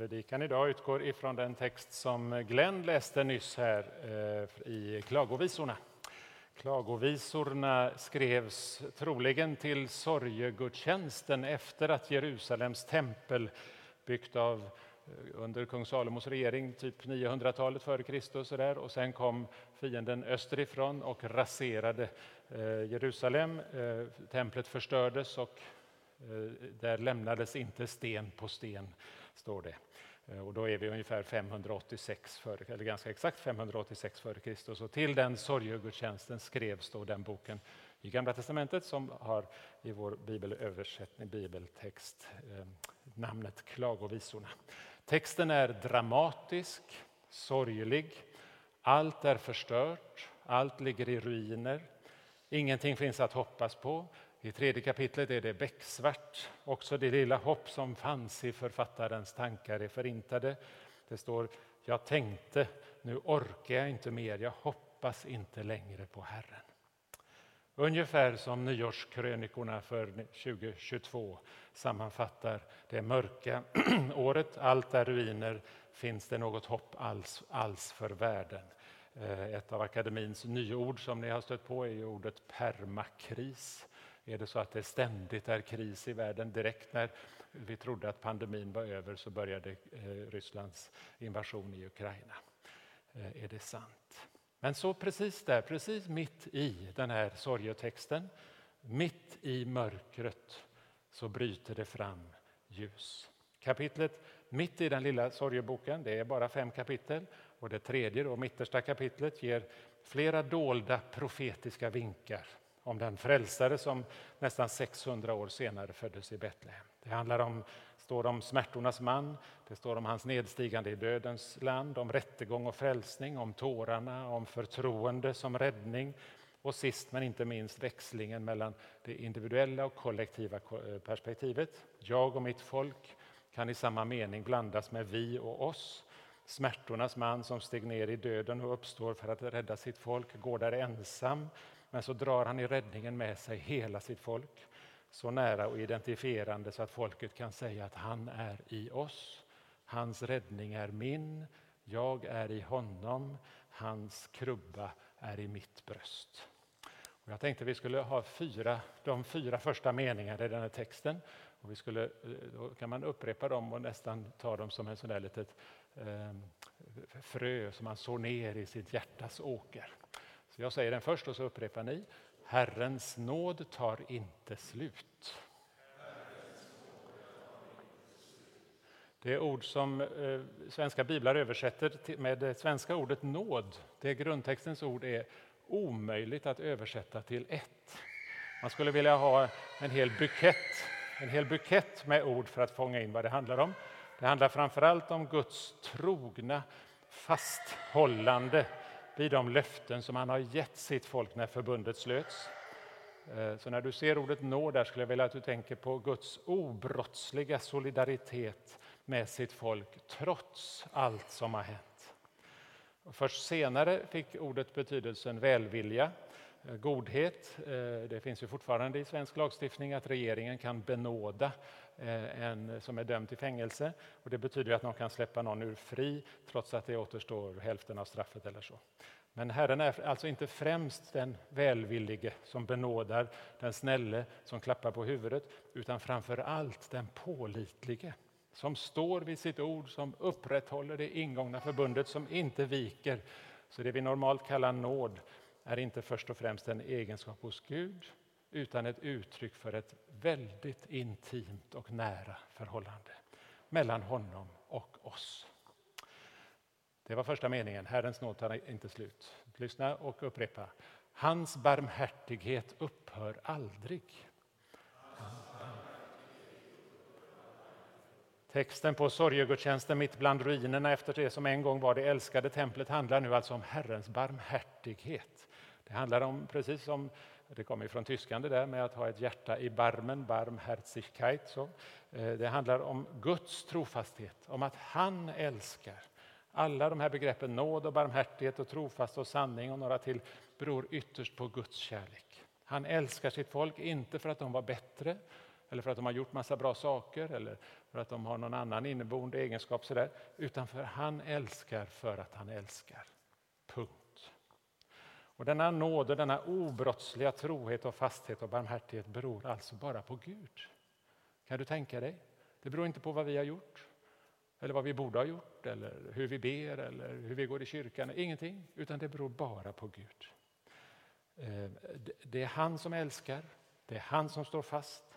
Predikan idag utgår ifrån den text som Glenn läste nyss här eh, i Klagovisorna. Klagovisorna skrevs troligen till sorgegudstjänsten efter att Jerusalems tempel byggt av eh, under kung Salomos regering, typ 900-talet före Kristus. Och, där. och sen kom fienden österifrån och raserade eh, Jerusalem. Templet förstördes och där lämnades inte sten på sten står det. Eh, och då är vi ungefär 586, för, eller ganska exakt 586 före Kristus. Och till den sorgegudstjänsten skrevs då den boken i Gamla Testamentet som har i vår bibelöversättning, bibeltext, eh, namnet Klagovisorna. Texten är dramatisk, sorglig, allt är förstört, allt ligger i ruiner, ingenting finns att hoppas på. I tredje kapitlet är det becksvart. Också det lilla hopp som fanns i författarens tankar är förintade. Det står jag tänkte, nu orkar jag inte mer, jag hoppas inte längre på Herren. Ungefär som nyårskrönikorna för 2022 sammanfattar det mörka året. Allt är ruiner. Finns det något hopp alls, alls för världen? Eh, ett av akademins nyord som ni har stött på är ordet permakris. Är det så att det ständigt är kris i världen? Direkt när vi trodde att pandemin var över så började eh, Rysslands invasion i Ukraina. Eh, är det sant? Men så precis där, precis mitt i den här sorgetexten, mitt i mörkret, så bryter det fram ljus. Kapitlet mitt i den lilla sorgeboken, det är bara fem kapitel, och det tredje och mittersta kapitlet ger flera dolda profetiska vinkar om den frälsare som nästan 600 år senare föddes i Betlehem. Det handlar om, står om smärtornas man, det står om hans nedstigande i dödens land, om rättegång och frälsning, om tårarna, om förtroende som räddning och sist men inte minst växlingen mellan det individuella och kollektiva eh, perspektivet. Jag och mitt folk kan i samma mening blandas med vi och oss. Smärtornas man som steg ner i döden och uppstår för att rädda sitt folk går där ensam men så drar han i räddningen med sig hela sitt folk så nära och identifierande så att folket kan säga att han är i oss. Hans räddning är min, jag är i honom, hans krubba är i mitt bröst. Och jag tänkte vi skulle ha fyra, de fyra första meningarna i den här texten. Och vi skulle, eh, då kan man upprepa dem och nästan ta dem som en sån där litet eh, frö som man sår ner i sitt hjärtas åker. Jag säger den först och så upprepar ni. Herrens nåd tar inte slut. Det ord som eh, svenska biblar översätter med det svenska ordet nåd, det grundtextens ord är omöjligt att översätta till ett. Man skulle vilja ha en hel bukett, en hel bukett med ord för att fånga in vad det handlar om. Det handlar framför allt om Guds trogna fasthållande vid de löften som han har gett sitt folk när förbundet slöts. Eh, så när du ser ordet nåd där skulle jag vilja att du tänker på Guds obrottsliga solidaritet med sitt folk trots allt som har hänt. Först senare fick ordet betydelsen välvilja, Eh, godhet. Eh, det finns ju fortfarande i svensk lagstiftning att regeringen kan benåda eh, en som är dömd till fängelse. Och det betyder att någon kan släppa någon ur fri trots att det återstår hälften av straffet eller så. Men Herren är alltså inte främst den välvillige som benådar, den snälle som klappar på huvudet, utan framför allt den pålitlige som står vid sitt ord, som upprätthåller det ingångna förbundet, som inte viker. Så det vi normalt kallar nåd är inte först och främst en egenskap hos Gud, utan ett uttryck för ett väldigt intimt och nära förhållande mellan honom och oss. Det var första meningen. Herrens nåd tar inte slut. Lyssna och upprepa. Hans barmhärtighet upphör aldrig. Texten på sorgegudstjänsten mitt bland ruinerna efter det som en gång var det älskade templet handlar nu alltså om Herrens barmhärtighet. Det handlar om, precis som det kommer från tyskan det där med att ha ett hjärta i barmen, barmherzigkeit. Så. Eh, det handlar om Guds trofasthet, om att han älskar. Alla de här begreppen, nåd och barmhärtighet och trofast och sanning och några till, beror ytterst på Guds kärlek. Han älskar sitt folk, inte för att de var bättre eller för att de har gjort massa bra saker eller för att de har någon annan inneboende egenskap. Sådär, utan för han älskar för att han älskar. Punkt. Och denna nåd och denna obrottsliga trohet och fasthet och barmhärtighet beror alltså bara på Gud. Kan du tänka dig? Det beror inte på vad vi har gjort eller vad vi borde ha gjort eller hur vi ber eller hur vi går i kyrkan. Ingenting, utan det beror bara på Gud. Eh, det är han som älskar, det är han som står fast.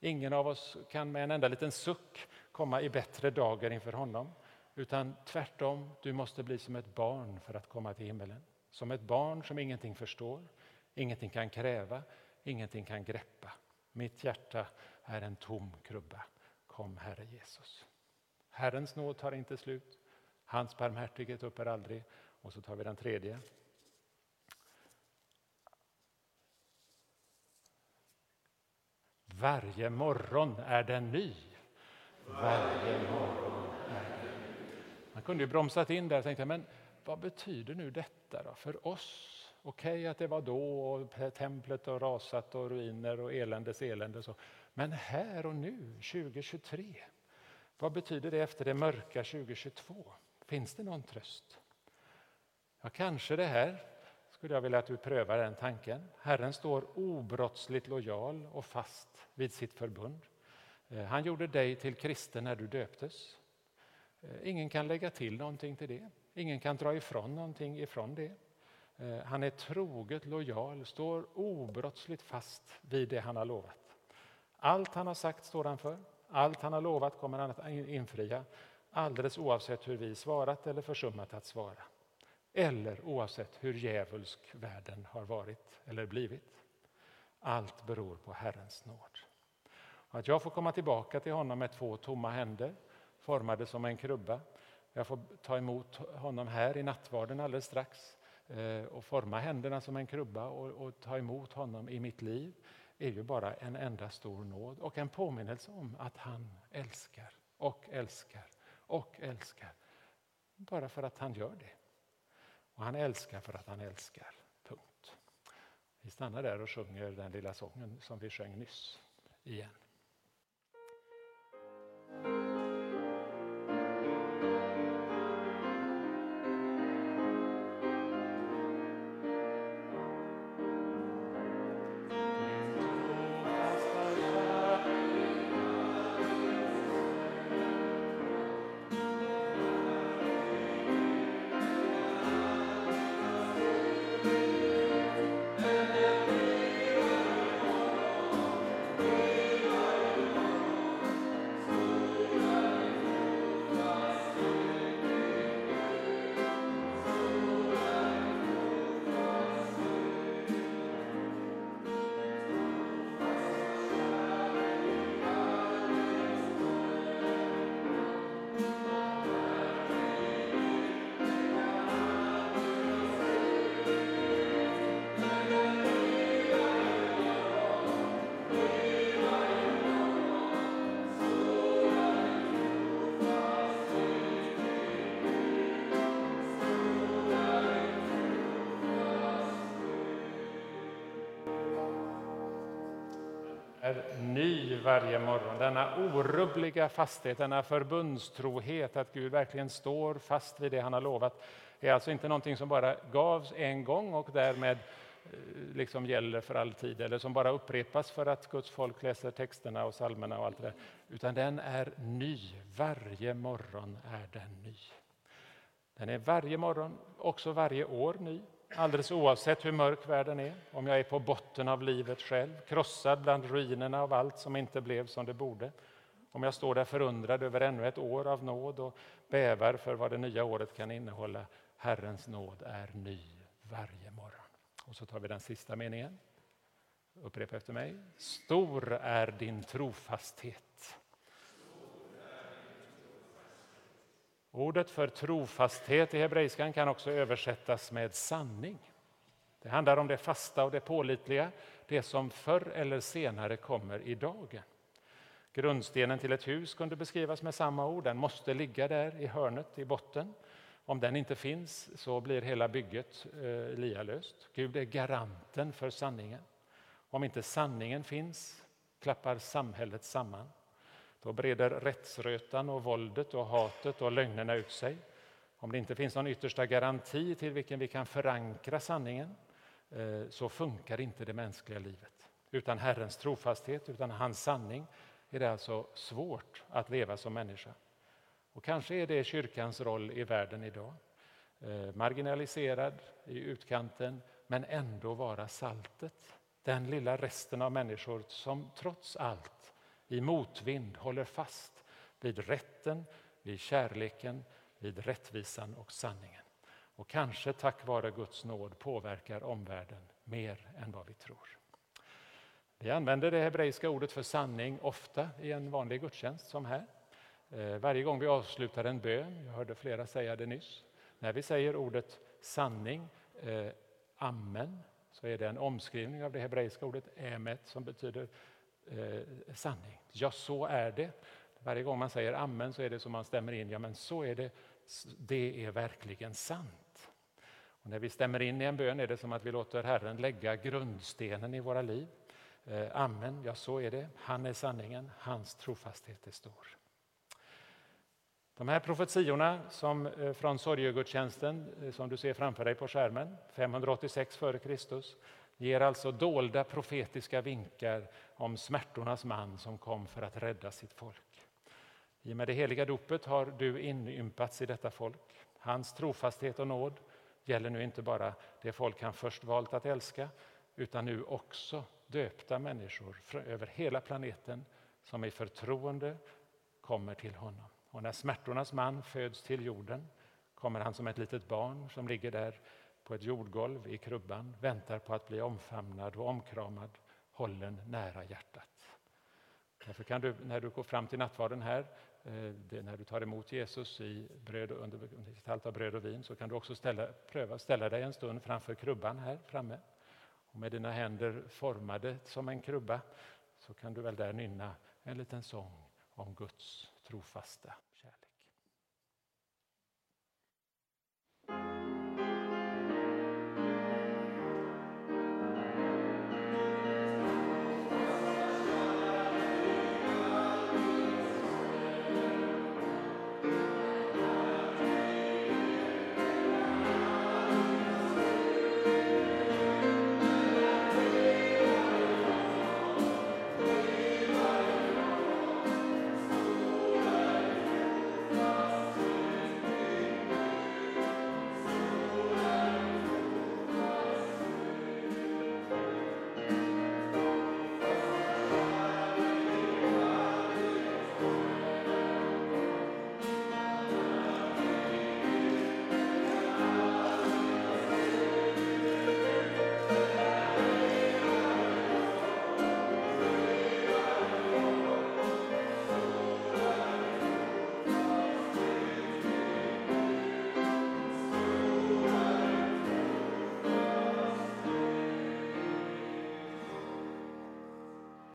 Ingen av oss kan med en enda liten suck komma i bättre dagar inför honom. Utan tvärtom, du måste bli som ett barn för att komma till himmelen. Som ett barn som ingenting förstår, ingenting kan kräva, ingenting kan greppa. Mitt hjärta är en tom krubba. Kom, Herre Jesus. Herrens nåd tar inte slut. Hans barmhärtighet upphör aldrig. Och så tar vi den tredje. Varje morgon är den ny. Varje morgon är den ny. Man kunde ju bromsat in där och tänkte, men vad betyder nu detta då för oss? Okej okay, att det var då och templet har rasat och ruiner och eländes elände. Så. Men här och nu, 2023, vad betyder det efter det mörka 2022? Finns det någon tröst? Ja, kanske det här skulle jag vilja att du prövar den tanken. Herren står obrottsligt lojal och fast vid sitt förbund. Eh, han gjorde dig till kristen när du döptes. Eh, ingen kan lägga till någonting till det. Ingen kan dra ifrån någonting ifrån det. Eh, han är troget lojal, står obrottsligt fast vid det han har lovat. Allt han har sagt står han för. Allt han har lovat kommer han att infria alldeles oavsett hur vi svarat eller försummat att svara. Eller oavsett hur djävulsk världen har varit eller blivit. Allt beror på Herrens nåd. Att jag får komma tillbaka till honom med två tomma händer, formade som en krubba. Jag får ta emot honom här i nattvarden alldeles strax eh, och forma händerna som en krubba och, och ta emot honom i mitt liv är ju bara en enda stor nåd och en påminnelse om att han älskar och älskar och älskar. Bara för att han gör det. Och han älskar för att han älskar. Punkt. Vi stannar där och sjunger den lilla sången som vi sjöng nyss igen. Varje morgon. Denna orubbliga fasthet, denna förbundstrohet, att Gud verkligen står fast vid det han har lovat, är alltså inte någonting som bara gavs en gång och därmed eh, liksom gäller för all tid, eller som bara upprepas för att Guds folk läser texterna och salmerna och allt det där. Utan den är ny. Varje morgon är den ny. Den är varje morgon, också varje år, ny. Alldeles oavsett hur mörk världen är, om jag är på botten av livet själv, krossad bland ruinerna av allt som inte blev som det borde. Om jag står där förundrad över ännu ett år av nåd och bävar för vad det nya året kan innehålla. Herrens nåd är ny varje morgon. Och så tar vi den sista meningen. Upprepa efter mig. Stor är din trofasthet. Ordet för trofasthet i hebreiskan kan också översättas med sanning. Det handlar om det fasta och det pålitliga, det som förr eller senare kommer i dagen. Grundstenen till ett hus kunde beskrivas med samma ord. Den måste ligga där i hörnet, i botten. Om den inte finns så blir hela bygget eh, lialöst. Gud är garanten för sanningen. Om inte sanningen finns, klappar samhället samman. Då breder rättsrötan och våldet och hatet och lögnerna ut sig. Om det inte finns någon yttersta garanti till vilken vi kan förankra sanningen eh, så funkar inte det mänskliga livet. Utan Herrens trofasthet, utan hans sanning är det alltså svårt att leva som människa. Och kanske är det kyrkans roll i världen idag. Eh, marginaliserad, i utkanten, men ändå vara saltet. Den lilla resten av människor som trots allt i motvind håller fast vid rätten, vid kärleken, vid rättvisan och sanningen. Och kanske tack vare Guds nåd påverkar omvärlden mer än vad vi tror. Vi använder det hebreiska ordet för sanning ofta i en vanlig gudstjänst som här. Eh, varje gång vi avslutar en bön, jag hörde flera säga det nyss, när vi säger ordet sanning, eh, amen, så är det en omskrivning av det hebreiska ordet emet som betyder eh, sanning. Ja, så är det. Varje gång man säger amen så är det som man stämmer in, ja men så är det, det är verkligen sant. Och när vi stämmer in i en bön är det som att vi låter Herren lägga grundstenen i våra liv. Eh, amen, ja så är det. Han är sanningen, hans trofasthet är stor. De här profetiorna som, eh, från sorgegudstjänsten eh, som du ser framför dig på skärmen, 586 f.Kr ger alltså dolda profetiska vinkar om smärtornas man som kom för att rädda sitt folk. I och med det heliga dopet har du inympats i detta folk. Hans trofasthet och nåd gäller nu inte bara det folk han först valt att älska utan nu också döpta människor över hela planeten som i förtroende kommer till honom. Och när smärtornas man föds till jorden kommer han som ett litet barn som ligger där på ett jordgolv i krubban, väntar på att bli omfamnad och omkramad, hållen nära hjärtat. Därför kan du, när du går fram till nattvarden här, eh, när du tar emot Jesus i bröd, under gestalt av bröd och vin, så kan du också ställa, pröva ställa dig en stund framför krubban här framme. Och med dina händer formade som en krubba så kan du väl där nynna en liten sång om Guds trofasta kärlek.